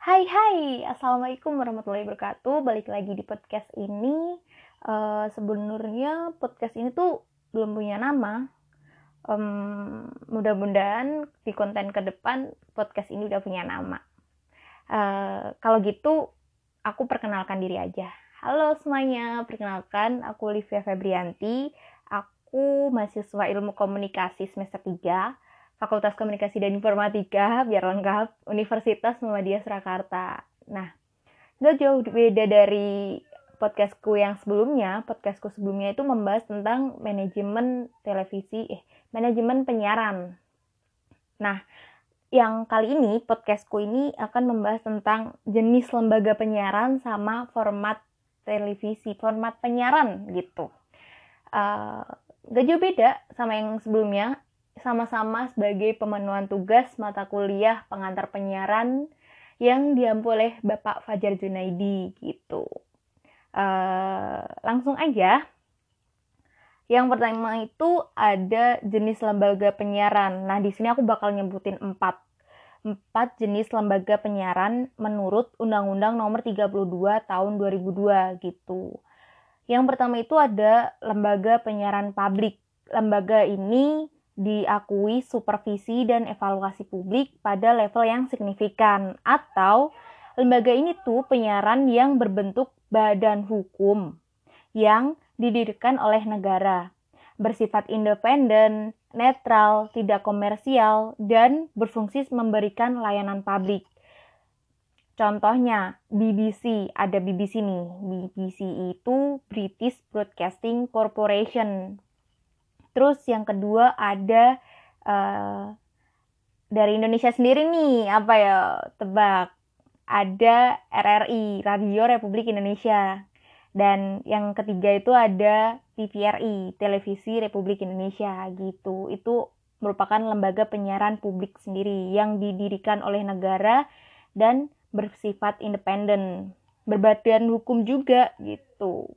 Hai hai, Assalamualaikum warahmatullahi wabarakatuh. Balik lagi di podcast ini. Uh, Sebenarnya podcast ini tuh belum punya nama. Um, Mudah-mudahan di konten ke depan podcast ini udah punya nama. Uh, Kalau gitu aku perkenalkan diri aja. Halo semuanya, perkenalkan. Aku Olivia Febrianti. Aku mahasiswa ilmu komunikasi semester 3 Fakultas Komunikasi dan Informatika, biar lengkap, Universitas Muhammadiyah Surakarta. Nah, gak jauh beda dari podcastku yang sebelumnya. Podcastku sebelumnya itu membahas tentang manajemen televisi, eh, manajemen penyiaran. Nah, yang kali ini podcastku ini akan membahas tentang jenis lembaga penyiaran sama format televisi, format penyiaran gitu. Uh, gak jauh beda sama yang sebelumnya sama-sama sebagai pemenuhan tugas mata kuliah pengantar penyiaran yang diampu oleh Bapak Fajar Junaidi gitu. Uh, langsung aja. Yang pertama itu ada jenis lembaga penyiaran. Nah, di sini aku bakal nyebutin empat. Empat jenis lembaga penyiaran menurut Undang-Undang Nomor 32 Tahun 2002 gitu. Yang pertama itu ada lembaga penyiaran publik. Lembaga ini diakui supervisi dan evaluasi publik pada level yang signifikan atau lembaga ini tuh penyiaran yang berbentuk badan hukum yang didirikan oleh negara bersifat independen, netral, tidak komersial, dan berfungsi memberikan layanan publik. Contohnya, BBC, ada BBC nih. BBC itu British Broadcasting Corporation. Terus yang kedua ada uh, dari Indonesia sendiri nih, apa ya? Tebak. Ada RRI, Radio Republik Indonesia. Dan yang ketiga itu ada TVRI, Televisi Republik Indonesia gitu. Itu merupakan lembaga penyiaran publik sendiri yang didirikan oleh negara dan bersifat independen, berbadan hukum juga gitu.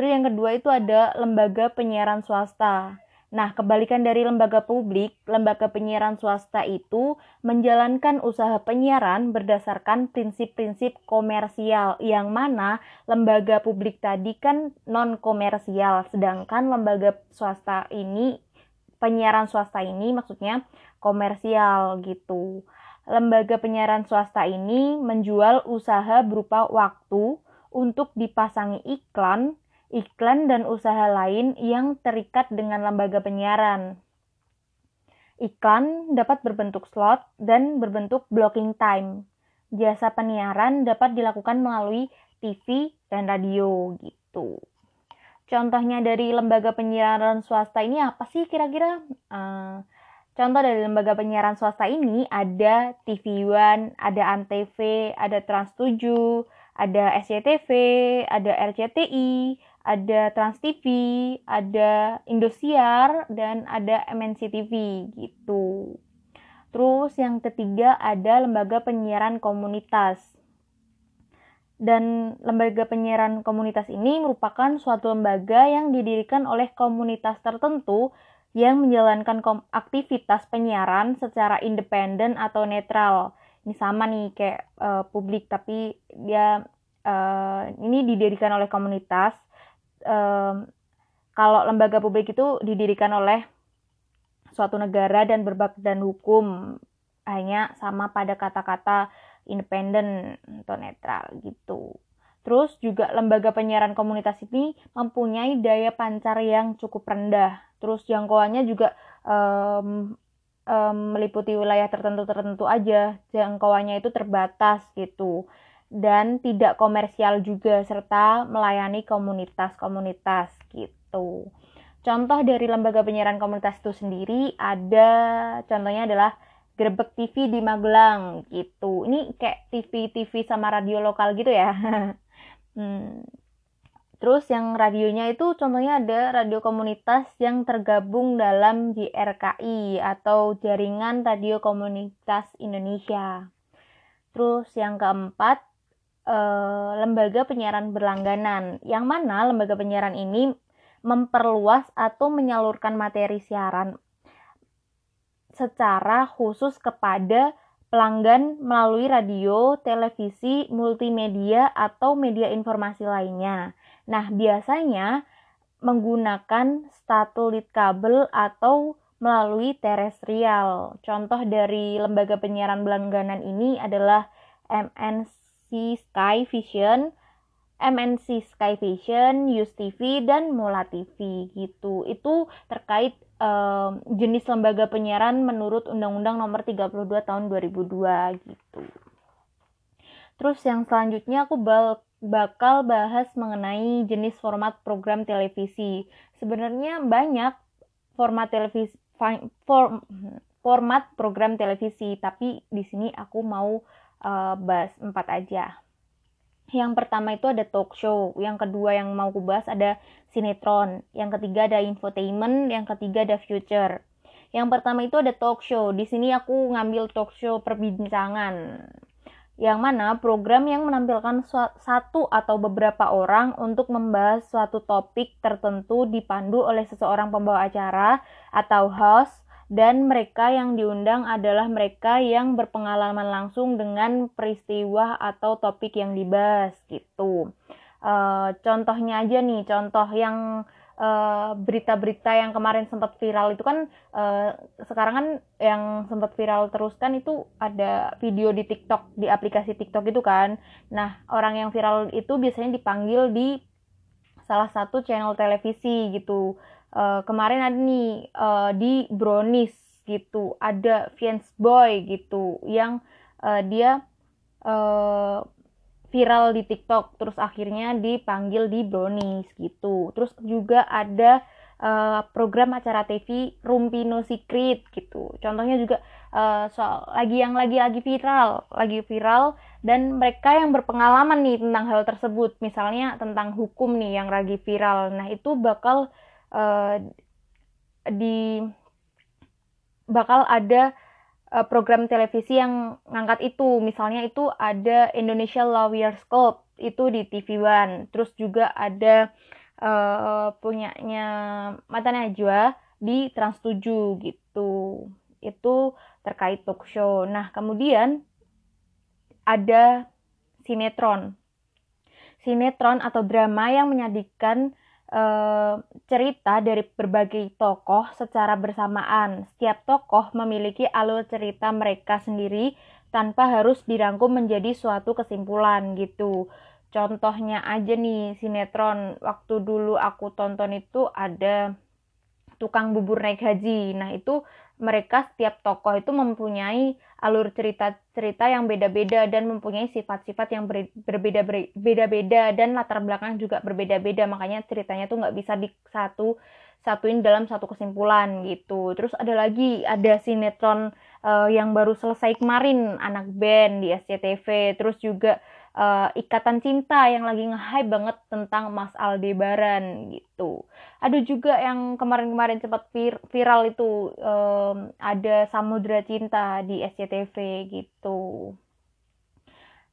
Terus yang kedua itu ada lembaga penyiaran swasta. Nah, kebalikan dari lembaga publik, lembaga penyiaran swasta itu menjalankan usaha penyiaran berdasarkan prinsip-prinsip komersial, yang mana lembaga publik tadi kan non-komersial, sedangkan lembaga swasta ini, penyiaran swasta ini maksudnya komersial gitu. Lembaga penyiaran swasta ini menjual usaha berupa waktu untuk dipasangi iklan iklan dan usaha lain yang terikat dengan lembaga penyiaran. Iklan dapat berbentuk slot dan berbentuk blocking time. Jasa penyiaran dapat dilakukan melalui TV dan radio gitu. Contohnya dari lembaga penyiaran swasta ini apa sih kira-kira? Uh, contoh dari lembaga penyiaran swasta ini ada TV One, ada Antv, ada Trans 7, ada SCTV, ada RCTI, ada Trans TV, ada Indosiar, dan ada MNC TV gitu. Terus yang ketiga ada lembaga penyiaran komunitas. Dan lembaga penyiaran komunitas ini merupakan suatu lembaga yang didirikan oleh komunitas tertentu yang menjalankan aktivitas penyiaran secara independen atau netral. Ini sama nih kayak uh, publik tapi dia uh, ini didirikan oleh komunitas um, kalau lembaga publik itu didirikan oleh suatu negara dan berbadan hukum hanya sama pada kata-kata independen atau netral gitu. Terus juga lembaga penyiaran komunitas ini mempunyai daya pancar yang cukup rendah. Terus jangkauannya juga um, um, meliputi wilayah tertentu-tertentu aja. Jangkauannya itu terbatas gitu dan tidak komersial juga serta melayani komunitas-komunitas gitu. Contoh dari lembaga penyiaran komunitas itu sendiri ada contohnya adalah Grebek TV di Magelang gitu. Ini kayak TV-TV sama radio lokal gitu ya. hmm. Terus yang radionya itu contohnya ada radio komunitas yang tergabung dalam JRKI atau Jaringan Radio Komunitas Indonesia. Terus yang keempat uh, lembaga penyiaran berlangganan, yang mana lembaga penyiaran ini memperluas atau menyalurkan materi siaran secara khusus kepada pelanggan melalui radio, televisi, multimedia, atau media informasi lainnya. Nah, biasanya menggunakan satelit kabel atau melalui terestrial. Contoh dari lembaga penyiaran berlangganan ini adalah MNC Sky Vision, MNC Sky Vision, Use TV, dan Mola TV gitu. Itu terkait uh, jenis lembaga penyiaran menurut Undang-Undang Nomor 32 Tahun 2002 gitu. Terus yang selanjutnya aku bakal bahas mengenai jenis format program televisi. Sebenarnya banyak format televisi for, format program televisi, tapi di sini aku mau uh, bahas empat aja. Yang pertama itu ada talk show, yang kedua yang mau aku bahas ada sinetron, yang ketiga ada infotainment, yang ketiga ada future. Yang pertama itu ada talk show. Di sini aku ngambil talk show perbincangan. Yang mana program yang menampilkan satu atau beberapa orang untuk membahas suatu topik tertentu dipandu oleh seseorang pembawa acara atau host dan mereka yang diundang adalah mereka yang berpengalaman langsung dengan peristiwa atau topik yang dibahas gitu. Uh, contohnya aja nih, contoh yang eh, berita-berita yang kemarin sempat viral itu kan uh, sekarang kan yang sempat viral terus kan itu ada video di TikTok di aplikasi TikTok itu kan. Nah orang yang viral itu biasanya dipanggil di salah satu channel televisi gitu. Uh, kemarin ada nih uh, di Brownies gitu. Ada Fiance Boy gitu yang uh, dia uh, viral di TikTok. Terus akhirnya dipanggil di Brownies gitu. Terus juga ada uh, program acara TV Rumpi No Secret gitu. Contohnya juga uh, soal lagi yang lagi lagi viral lagi viral. Dan mereka yang berpengalaman nih tentang hal tersebut. Misalnya tentang hukum nih yang lagi viral. Nah itu bakal di bakal ada uh, program televisi yang ngangkat itu. Misalnya itu ada Indonesia Lawyers Club itu di TV One. Terus juga ada uh, punyanya Mata Najwa di Trans 7 gitu. Itu terkait talk show. Nah, kemudian ada sinetron. Sinetron atau drama yang menyajikan Eh, cerita dari berbagai tokoh secara bersamaan. Setiap tokoh memiliki alur cerita mereka sendiri tanpa harus dirangkum menjadi suatu kesimpulan gitu. Contohnya aja nih sinetron waktu dulu aku tonton itu ada tukang bubur naik haji. Nah, itu mereka setiap tokoh itu mempunyai alur cerita-cerita yang beda-beda dan mempunyai sifat-sifat yang berbeda-beda dan latar belakang juga berbeda-beda. Makanya ceritanya tuh nggak bisa di satu satuin dalam satu kesimpulan gitu. Terus ada lagi ada sinetron uh, yang baru selesai kemarin anak band di SCTV terus juga uh, ikatan cinta yang lagi nge-hype banget tentang Mas Aldebaran gitu. Ada juga yang kemarin-kemarin sempat vir viral itu um, ada Samudra Cinta di SCTV gitu.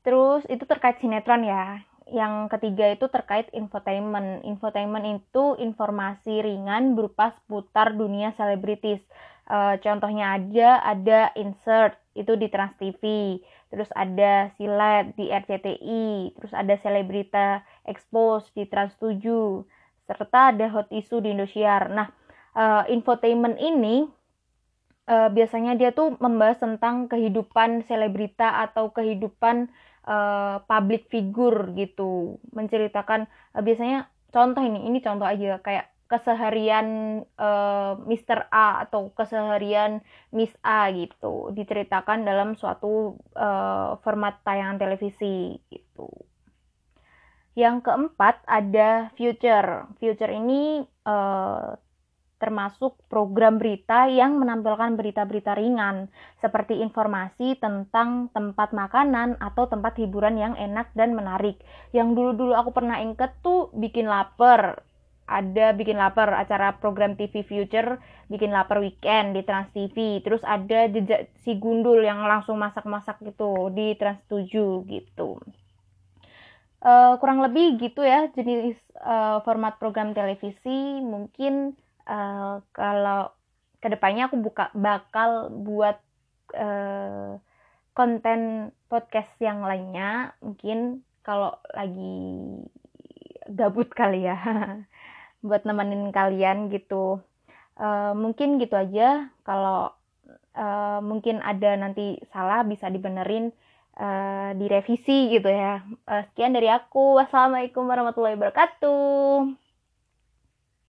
Terus itu terkait sinetron ya. Yang ketiga itu terkait infotainment. Infotainment itu informasi ringan berupa seputar dunia selebritis. Uh, contohnya aja ada insert itu di Trans TV terus ada silat di RCTI, terus ada selebrita expose di Trans 7, serta ada hot issue di Indosiar. Nah, uh, infotainment ini uh, biasanya dia tuh membahas tentang kehidupan selebrita atau kehidupan uh, public figure gitu, menceritakan uh, biasanya contoh ini, ini contoh aja kayak keseharian uh, Mr. A atau keseharian Miss A gitu diceritakan dalam suatu uh, format tayangan televisi gitu. Yang keempat ada future. Future ini uh, termasuk program berita yang menampilkan berita-berita ringan seperti informasi tentang tempat makanan atau tempat hiburan yang enak dan menarik. Yang dulu-dulu aku pernah inget tuh bikin lapar ada bikin lapar acara program TV Future bikin lapar weekend di Trans TV terus ada jejak si gundul yang langsung masak-masak gitu di Trans 7 gitu. Uh, kurang lebih gitu ya jenis uh, format program televisi. Mungkin uh, kalau ke depannya aku buka bakal buat uh, konten podcast yang lainnya. Mungkin kalau lagi gabut kali ya buat nemenin kalian gitu. Uh, mungkin gitu aja. Kalau uh, mungkin ada nanti salah bisa dibenerin uh, direvisi gitu ya. Uh, sekian dari aku. Wassalamualaikum warahmatullahi wabarakatuh